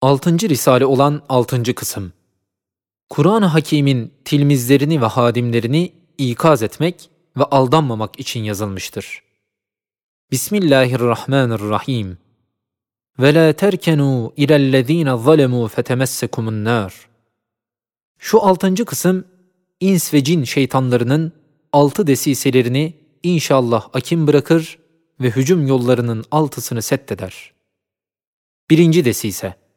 Altıncı Risale olan altıncı kısım. Kur'an-ı Hakîm'in tilmizlerini ve hadimlerini ikaz etmek ve aldanmamak için yazılmıştır. Bismillahirrahmanirrahim. Ve la terkenu ilellezine zalemû fetemessekumun nar. Şu altıncı kısım, ins ve cin şeytanlarının altı desiselerini inşallah akim bırakır ve hücum yollarının altısını seddeder. Birinci desise,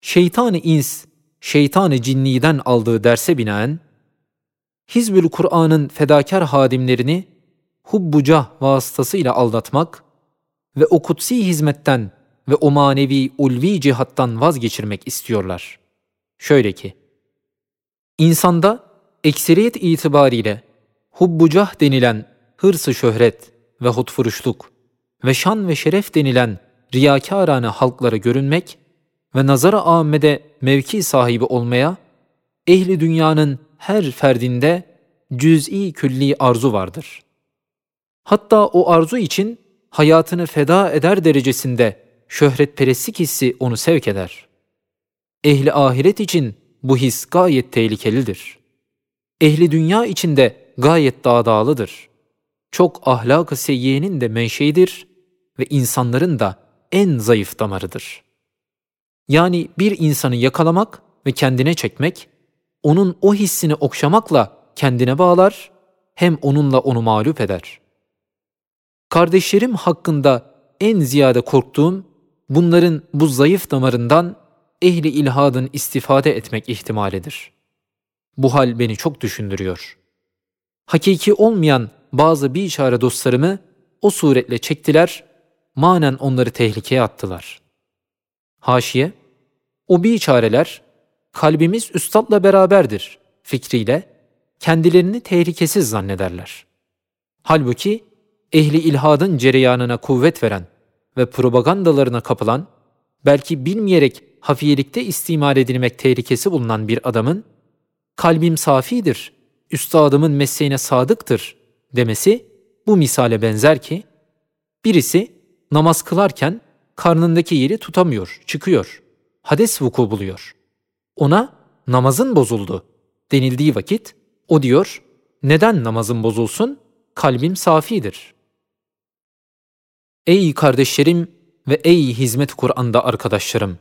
şeytan-ı ins, şeytan-ı cinniden aldığı derse binaen, Hizbül Kur'an'ın fedakar hadimlerini hubbucah vasıtasıyla aldatmak ve o kutsi hizmetten ve o manevi ulvi cihattan vazgeçirmek istiyorlar. Şöyle ki, insanda ekseriyet itibariyle hubbucah denilen hırsı şöhret ve hutfuruşluk ve şan ve şeref denilen riyakârâne halklara görünmek ve nazara âmmede mevki sahibi olmaya, ehli dünyanın her ferdinde cüz'i külli arzu vardır. Hatta o arzu için hayatını feda eder derecesinde şöhretperestlik hissi onu sevk eder. Ehli ahiret için bu his gayet tehlikelidir. Ehli dünya için de gayet dağdağlıdır. Çok ahlak-ı seyyiyenin de menşeidir ve insanların da en zayıf damarıdır.'' Yani bir insanı yakalamak ve kendine çekmek, onun o hissini okşamakla kendine bağlar, hem onunla onu mağlup eder. Kardeşlerim hakkında en ziyade korktuğum, bunların bu zayıf damarından ehli ilhadın istifade etmek ihtimalidir. Bu hal beni çok düşündürüyor. Hakiki olmayan bazı bir işare dostlarımı o suretle çektiler, manen onları tehlikeye attılar.'' Haşiye, o biçareler, kalbimiz üstadla beraberdir fikriyle kendilerini tehlikesiz zannederler. Halbuki ehli ilhadın cereyanına kuvvet veren ve propagandalarına kapılan, belki bilmeyerek hafiyelikte istimal edilmek tehlikesi bulunan bir adamın, kalbim safidir, üstadımın mesleğine sadıktır demesi bu misale benzer ki, birisi namaz kılarken karnındaki yeri tutamıyor, çıkıyor. Hades vuku buluyor. Ona namazın bozuldu denildiği vakit o diyor, neden namazın bozulsun? Kalbim safidir. Ey kardeşlerim ve ey hizmet Kur'an'da arkadaşlarım!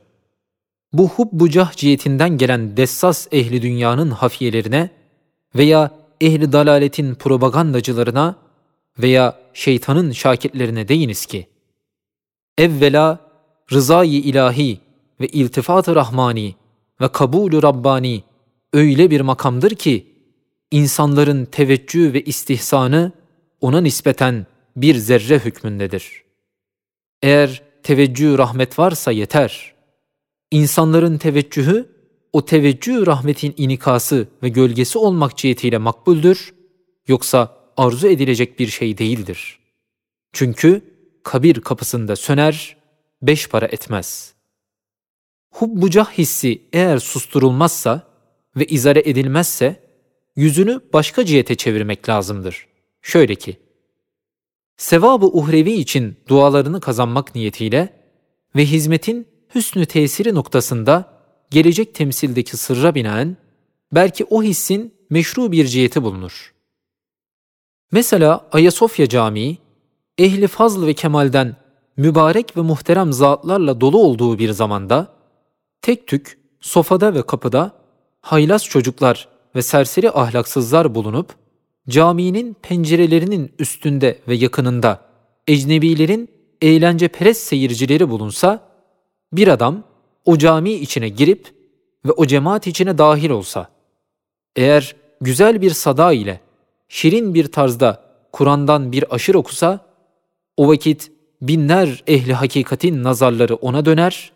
Bu hubbu cihetinden gelen dessas ehli dünyanın hafiyelerine veya ehli dalaletin propagandacılarına veya şeytanın şakirlerine deyiniz ki, evvela rızayı ilahi ve iltifat-ı rahmani ve kabulü rabbani öyle bir makamdır ki insanların teveccüh ve istihsanı ona nispeten bir zerre hükmündedir. Eğer teveccüh rahmet varsa yeter. İnsanların teveccühü o teveccüh rahmetin inikası ve gölgesi olmak cihetiyle makbuldür, yoksa arzu edilecek bir şey değildir. Çünkü kabir kapısında söner, beş para etmez. Hubbucah hissi eğer susturulmazsa ve izare edilmezse, yüzünü başka cihete çevirmek lazımdır. Şöyle ki, sevabı uhrevi için dualarını kazanmak niyetiyle ve hizmetin hüsnü tesiri noktasında gelecek temsildeki sırra binaen belki o hissin meşru bir ciheti bulunur. Mesela Ayasofya Camii ehli fazl ve kemalden mübarek ve muhterem zatlarla dolu olduğu bir zamanda, tek tük, sofada ve kapıda haylaz çocuklar ve serseri ahlaksızlar bulunup, caminin pencerelerinin üstünde ve yakınında ecnebilerin eğlence perest seyircileri bulunsa, bir adam o cami içine girip ve o cemaat içine dahil olsa, eğer güzel bir sada ile, şirin bir tarzda Kur'an'dan bir aşır okusa, o vakit binler ehli hakikatin nazarları ona döner,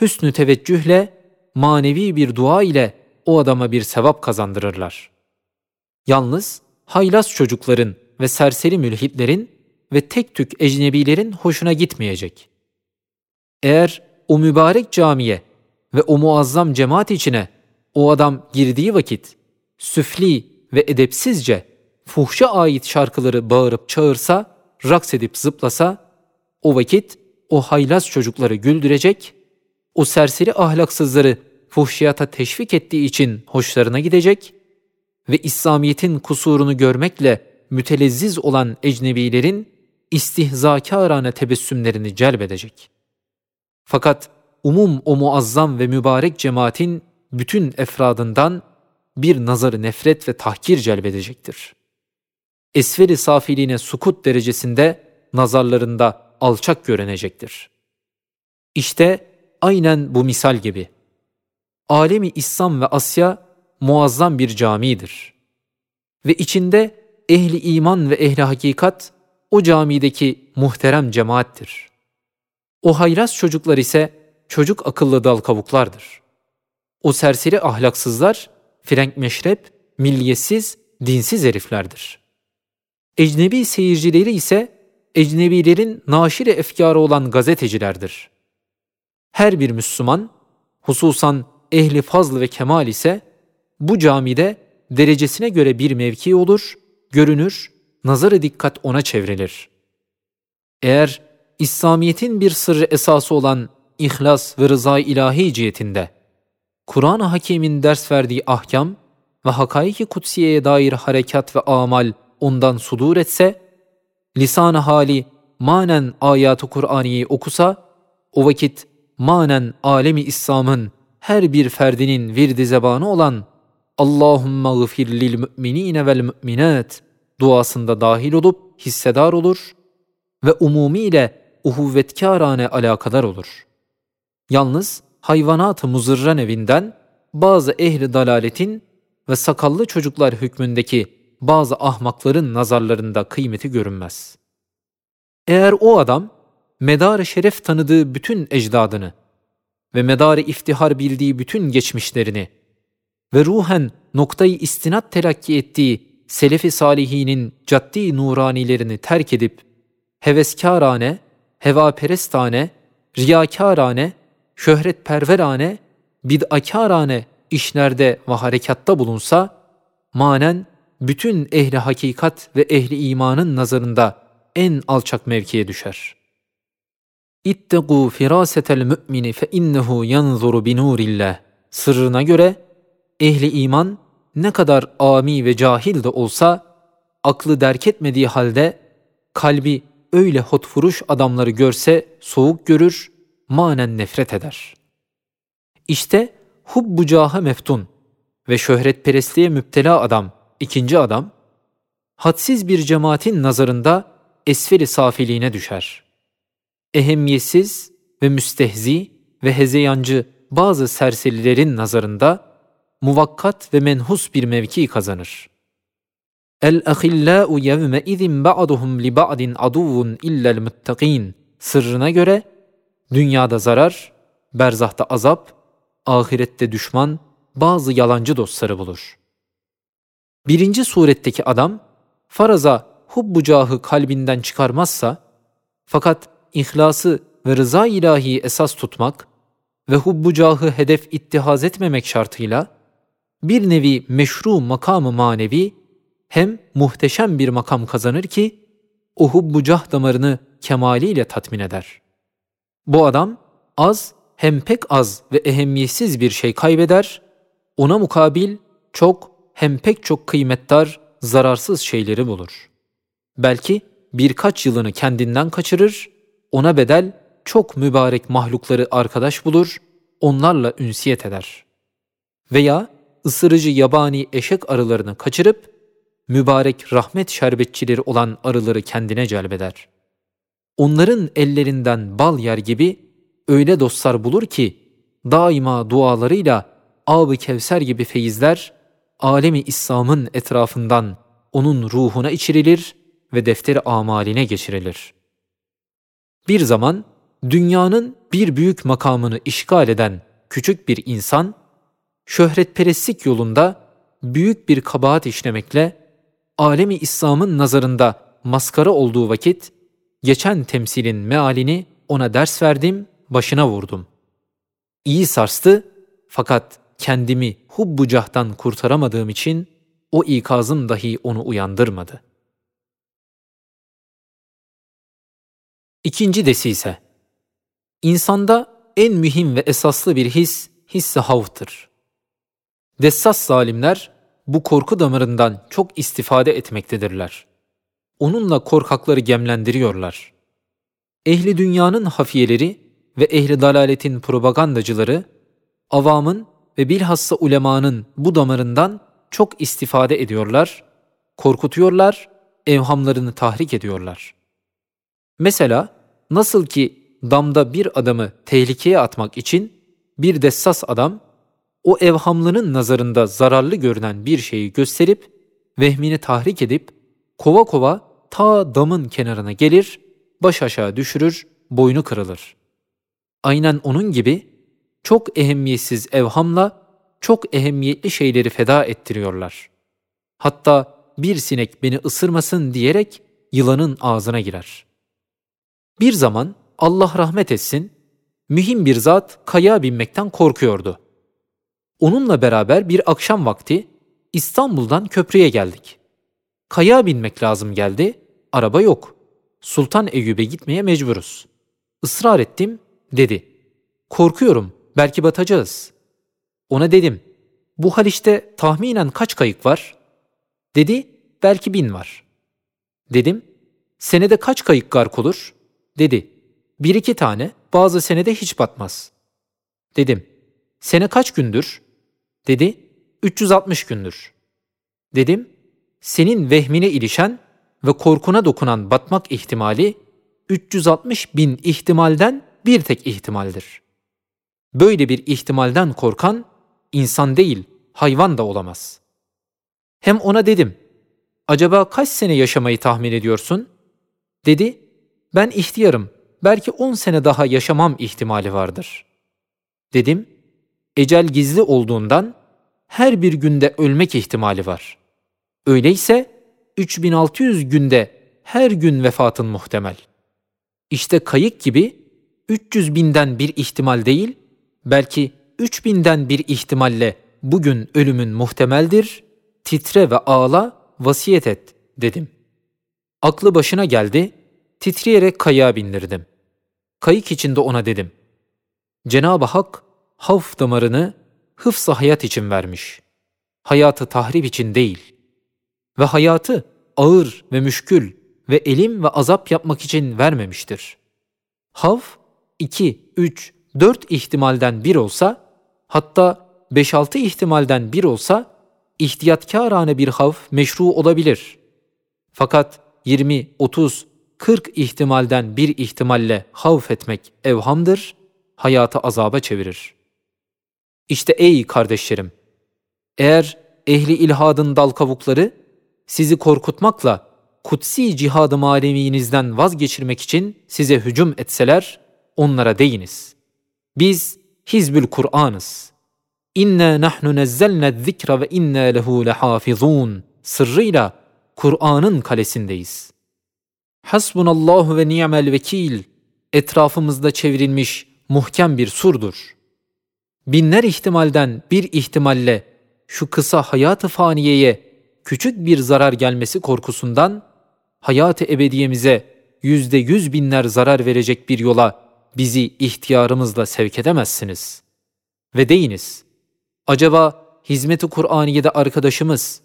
hüsnü teveccühle, manevi bir dua ile o adama bir sevap kazandırırlar. Yalnız haylaz çocukların ve serseri mülhitlerin ve tek tük ecnebilerin hoşuna gitmeyecek. Eğer o mübarek camiye ve o muazzam cemaat içine o adam girdiği vakit süfli ve edepsizce fuhşa ait şarkıları bağırıp çağırsa raks edip zıplasa, o vakit o haylaz çocukları güldürecek o serseri ahlaksızları fuhşiyata teşvik ettiği için hoşlarına gidecek ve İslamiyet'in kusurunu görmekle mütelezziz olan ecnebilerin istihzakârane tebessümlerini celbedecek. Fakat umum o muazzam ve mübarek cemaatin bütün efradından bir nazarı nefret ve tahkir celbedecektir. Esferi safiliğine sukut derecesinde nazarlarında alçak görünecektir. İşte aynen bu misal gibi. Alemi İslam ve Asya muazzam bir camidir. Ve içinde ehli iman ve ehli hakikat o camideki muhterem cemaattir. O hayras çocuklar ise çocuk akıllı dal kavuklardır. O serseri ahlaksızlar, frenk meşrep, milliyetsiz, dinsiz heriflerdir. Ecnebi seyircileri ise ecnebilerin naşire efkarı olan gazetecilerdir. Her bir Müslüman, hususan ehli fazl ve kemal ise bu camide derecesine göre bir mevki olur, görünür, nazarı dikkat ona çevrilir. Eğer İslamiyet'in bir sırrı esası olan ihlas ve rıza ilahi cihetinde Kur'an-ı Hakîm'in ders verdiği ahkam ve hakaiki kutsiyeye dair harekat ve amal ondan sudur etse, lisan-ı hali manen ayat-ı Kur'ani'yi okusa, o vakit manen alemi İslam'ın her bir ferdinin virdi zebanı olan Allahümme gıfir lil müminine vel müminat duasında dahil olup hissedar olur ve umumiyle uhuvvetkârane alakadar olur. Yalnız hayvanat-ı muzırran evinden bazı ehli dalaletin ve sakallı çocuklar hükmündeki bazı ahmakların nazarlarında kıymeti görünmez. Eğer o adam medar şeref tanıdığı bütün ecdadını ve medar iftihar bildiği bütün geçmişlerini ve ruhen noktayı istinat telakki ettiği selefi salihinin caddi nuranilerini terk edip heveskârane, hevaperestane, riyakârane, şöhretperverane, bid'akârane işlerde ve harekatta bulunsa, manen bütün ehli hakikat ve ehli imanın nazarında en alçak mevkiye düşer. İttegû firâsetel mü'mini fe innehu yanzuru binûrillah. Sırrına göre ehli iman ne kadar ami ve cahil de olsa aklı derk etmediği halde kalbi öyle hotfuruş adamları görse soğuk görür, manen nefret eder. İşte hubbu caha meftun ve şöhretperestliğe müptela adam, ikinci adam, hadsiz bir cemaatin nazarında esferi safiliğine düşer. Ehemmiyetsiz ve müstehzi ve hezeyancı bazı serserilerin nazarında muvakkat ve menhus bir mevki kazanır. El-ahillâ'u yevme izin ba'duhum li ba'din aduvun illel muttakin sırrına göre dünyada zarar, berzahta azap, ahirette düşman, bazı yalancı dostları bulur. Birinci suretteki adam, faraza hubbu cahı kalbinden çıkarmazsa, fakat ihlası ve rıza ilahi esas tutmak ve hubbu cahı hedef ittihaz etmemek şartıyla, bir nevi meşru makamı manevi hem muhteşem bir makam kazanır ki o hubbu cah damarını kemaliyle tatmin eder. Bu adam az hem pek az ve ehemmiyetsiz bir şey kaybeder, ona mukabil çok hem pek çok kıymetdar, zararsız şeyleri bulur. Belki birkaç yılını kendinden kaçırır, ona bedel çok mübarek mahlukları arkadaş bulur, onlarla ünsiyet eder. Veya ısırıcı yabani eşek arılarını kaçırıp, mübarek rahmet şerbetçileri olan arıları kendine celbeder. Onların ellerinden bal yer gibi öyle dostlar bulur ki, daima dualarıyla ağ Kevser gibi feyizler, alemi İslam'ın etrafından onun ruhuna içirilir ve defteri amaline geçirilir. Bir zaman dünyanın bir büyük makamını işgal eden küçük bir insan, şöhretperestlik yolunda büyük bir kabahat işlemekle alemi İslam'ın nazarında maskara olduğu vakit geçen temsilin mealini ona ders verdim, başına vurdum. İyi sarstı fakat kendimi hubbucahtan kurtaramadığım için o ikazım dahi onu uyandırmadı. İkinci desise, insanda en mühim ve esaslı bir his, hisse havftır. Dessas zalimler bu korku damarından çok istifade etmektedirler. Onunla korkakları gemlendiriyorlar. Ehli dünyanın hafiyeleri ve ehli dalaletin propagandacıları, avamın ve bilhassa ulemanın bu damarından çok istifade ediyorlar, korkutuyorlar, evhamlarını tahrik ediyorlar. Mesela nasıl ki damda bir adamı tehlikeye atmak için bir dessas adam o evhamlının nazarında zararlı görünen bir şeyi gösterip vehmini tahrik edip kova kova ta damın kenarına gelir, baş aşağı düşürür, boynu kırılır. Aynen onun gibi çok ehemmiyetsiz evhamla çok ehemmiyetli şeyleri feda ettiriyorlar. Hatta bir sinek beni ısırmasın diyerek yılanın ağzına girer. Bir zaman Allah rahmet etsin, mühim bir zat kaya binmekten korkuyordu. Onunla beraber bir akşam vakti İstanbul'dan köprüye geldik. Kaya binmek lazım geldi, araba yok. Sultan Eyüp'e gitmeye mecburuz. Israr ettim, dedi. Korkuyorum, belki batacağız. Ona dedim, bu Haliç'te tahminen kaç kayık var? Dedi, belki bin var. Dedim, senede kaç kayık gark olur? Dedi, bir iki tane, bazı senede hiç batmaz. Dedim, sene kaç gündür? Dedi, 360 gündür. Dedim, senin vehmine ilişen ve korkuna dokunan batmak ihtimali 360 bin ihtimalden bir tek ihtimaldir. Böyle bir ihtimalden korkan insan değil, hayvan da olamaz. Hem ona dedim, acaba kaç sene yaşamayı tahmin ediyorsun? Dedi, ben ihtiyarım, belki on sene daha yaşamam ihtimali vardır. Dedim, ecel gizli olduğundan her bir günde ölmek ihtimali var. Öyleyse 3600 günde her gün vefatın muhtemel. İşte kayık gibi 300 binden bir ihtimal değil, belki 3000'den bir ihtimalle bugün ölümün muhtemeldir, titre ve ağla, vasiyet et dedim. Aklı başına geldi, titreyerek kayığa bindirdim. Kayık içinde ona dedim. Cenab-ı Hak havf damarını hıfz hayat için vermiş. Hayatı tahrip için değil. Ve hayatı ağır ve müşkül ve elim ve azap yapmak için vermemiştir. Havf, iki, üç, dört ihtimalden bir olsa, hatta beş altı ihtimalden bir olsa, ihtiyatkârane bir havf meşru olabilir. Fakat 20, 30, 40 ihtimalden bir ihtimalle havf etmek evhamdır, hayatı azaba çevirir. İşte ey kardeşlerim, eğer ehli ilhadın dal kavukları sizi korkutmakla kutsi cihadı vazgeçirmek için size hücum etseler, onlara deyiniz. Biz Hizbül Kur'an'ız. İnna nahnu nezzelne zikra ve inna lehu lehafizun. Sırrıyla Kur'an'ın kalesindeyiz. Hasbunallahu ve ni'mel vekil. Etrafımızda çevrilmiş muhkem bir surdur. Binler ihtimalden bir ihtimalle şu kısa hayatı faniyeye küçük bir zarar gelmesi korkusundan hayat-ı ebediyemize yüzde yüz binler zarar verecek bir yola bizi ihtiyarımızla sevk edemezsiniz. Ve deyiniz, acaba hizmeti Kur'aniye'de arkadaşımız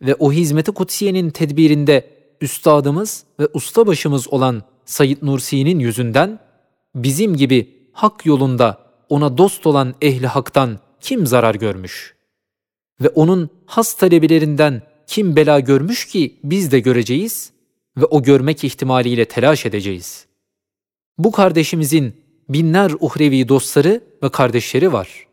ve o hizmeti kutsiyenin tedbirinde üstadımız ve ustabaşımız olan Said Nursi'nin yüzünden bizim gibi hak yolunda ona dost olan ehli haktan kim zarar görmüş? Ve onun has talebelerinden kim bela görmüş ki biz de göreceğiz ve o görmek ihtimaliyle telaş edeceğiz. Bu kardeşimizin binler uhrevi dostları ve kardeşleri var.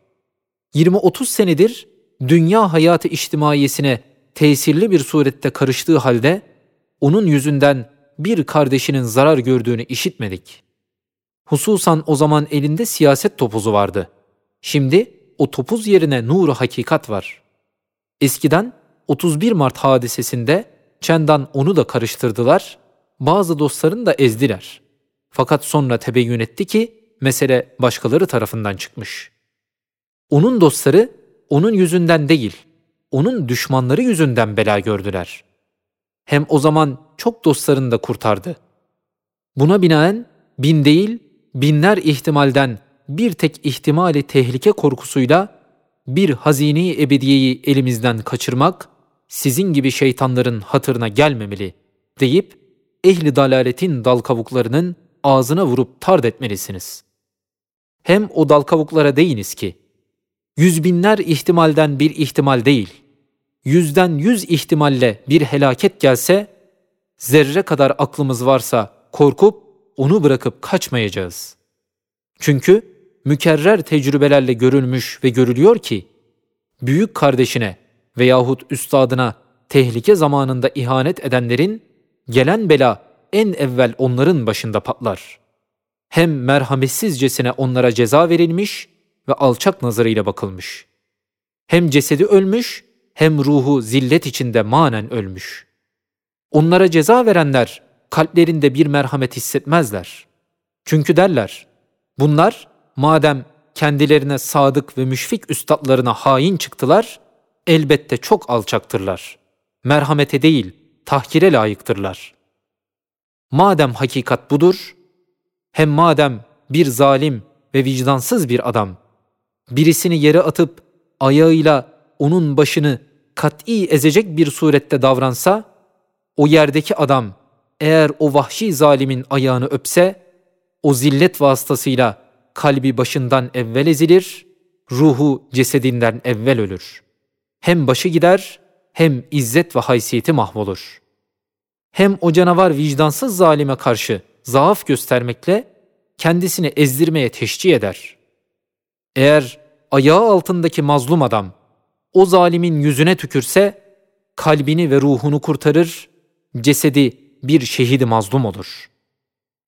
20-30 senedir dünya hayatı içtimaiyesine tesirli bir surette karıştığı halde onun yüzünden bir kardeşinin zarar gördüğünü işitmedik. Hususan o zaman elinde siyaset topuzu vardı. Şimdi o topuz yerine nuru hakikat var. Eskiden 31 Mart hadisesinde Çendan onu da karıştırdılar, bazı dostlarını da ezdiler. Fakat sonra tebeyyün etti ki mesele başkaları tarafından çıkmış. Onun dostları onun yüzünden değil, onun düşmanları yüzünden bela gördüler. Hem o zaman çok dostlarını da kurtardı. Buna binaen bin değil, binler ihtimalden bir tek ihtimali tehlike korkusuyla bir hazine-i ebediyeyi elimizden kaçırmak sizin gibi şeytanların hatırına gelmemeli deyip ehli dalaletin dal kavuklarının ağzına vurup tard etmelisiniz. Hem o dal kavuklara deyiniz ki, yüz binler ihtimalden bir ihtimal değil, yüzden yüz ihtimalle bir helaket gelse, zerre kadar aklımız varsa korkup onu bırakıp kaçmayacağız. Çünkü mükerrer tecrübelerle görülmüş ve görülüyor ki, büyük kardeşine veyahut üstadına tehlike zamanında ihanet edenlerin gelen bela en evvel onların başında patlar. Hem merhametsizcesine onlara ceza verilmiş ve alçak nazarıyla bakılmış. Hem cesedi ölmüş hem ruhu zillet içinde manen ölmüş. Onlara ceza verenler kalplerinde bir merhamet hissetmezler. Çünkü derler, bunlar madem kendilerine sadık ve müşfik üstadlarına hain çıktılar, elbette çok alçaktırlar. Merhamete değil, tahkire layıktırlar. Madem hakikat budur, hem madem bir zalim ve vicdansız bir adam, birisini yere atıp ayağıyla onun başını kat'i ezecek bir surette davransa, o yerdeki adam eğer o vahşi zalimin ayağını öpse, o zillet vasıtasıyla kalbi başından evvel ezilir, ruhu cesedinden evvel ölür. Hem başı gider, hem izzet ve haysiyeti mahvolur. Hem o canavar vicdansız zalime karşı zaaf göstermekle kendisini ezdirmeye teşcih eder. Eğer ayağı altındaki mazlum adam o zalimin yüzüne tükürse kalbini ve ruhunu kurtarır, cesedi bir şehidi mazlum olur.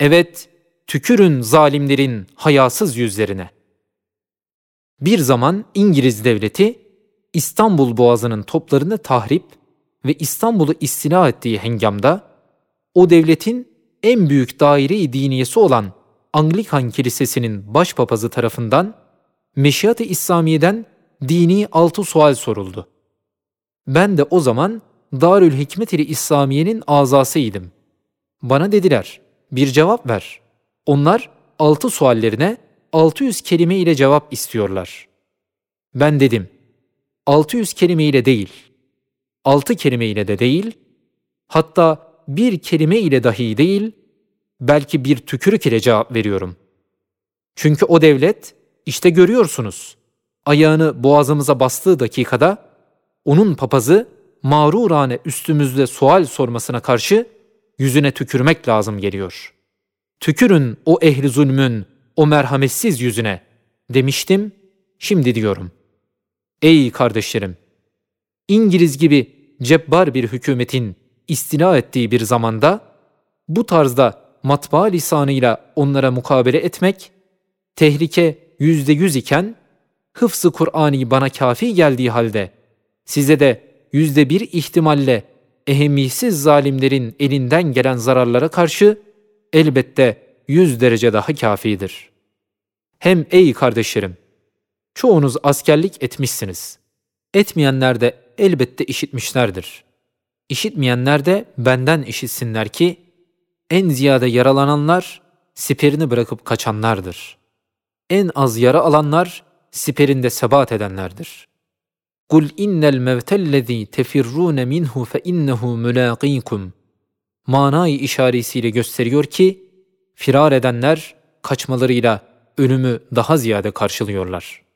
Evet, tükürün zalimlerin hayasız yüzlerine. Bir zaman İngiliz devleti İstanbul Boğazı'nın toplarını tahrip ve İstanbul'u istila ettiği hengamda o devletin en büyük daire-i diniyesi olan Anglikan Kilisesi'nin başpapazı tarafından Meşiat-ı İslamiye'den dini altı sual soruldu. Ben de o zaman Darül Hikmet-i İslamiye'nin azasıydım. Bana dediler, bir cevap ver. Onlar altı suallerine 600 kelime ile cevap istiyorlar. Ben dedim, 600 kelime ile değil, 6 kelime ile de değil, hatta bir kelime ile dahi değil, belki bir tükürük ile cevap veriyorum. Çünkü o devlet, işte görüyorsunuz, ayağını boğazımıza bastığı dakikada, onun papazı mağrurane üstümüzde sual sormasına karşı yüzüne tükürmek lazım geliyor. Tükürün o ehli zulmün, o merhametsiz yüzüne demiştim, şimdi diyorum. Ey kardeşlerim! İngiliz gibi cebbar bir hükümetin istila ettiği bir zamanda bu tarzda matbaa lisanıyla onlara mukabele etmek, tehlike yüzde yüz iken, hıfzı Kur'an'ı bana kafi geldiği halde, size de yüzde bir ihtimalle ehemmisiz zalimlerin elinden gelen zararlara karşı elbette yüz derece daha kafidir. Hem ey kardeşlerim, çoğunuz askerlik etmişsiniz. Etmeyenler de elbette işitmişlerdir. İşitmeyenler de benden işitsinler ki, en ziyade yaralananlar, siperini bırakıp kaçanlardır. En az yara alanlar, siperinde sebat edenlerdir. Kul innel mevtellezî tefirrûne minhu fe innehu mulâqîkum. Manayı işaretiyle gösteriyor ki, firar edenler kaçmalarıyla ölümü daha ziyade karşılıyorlar.''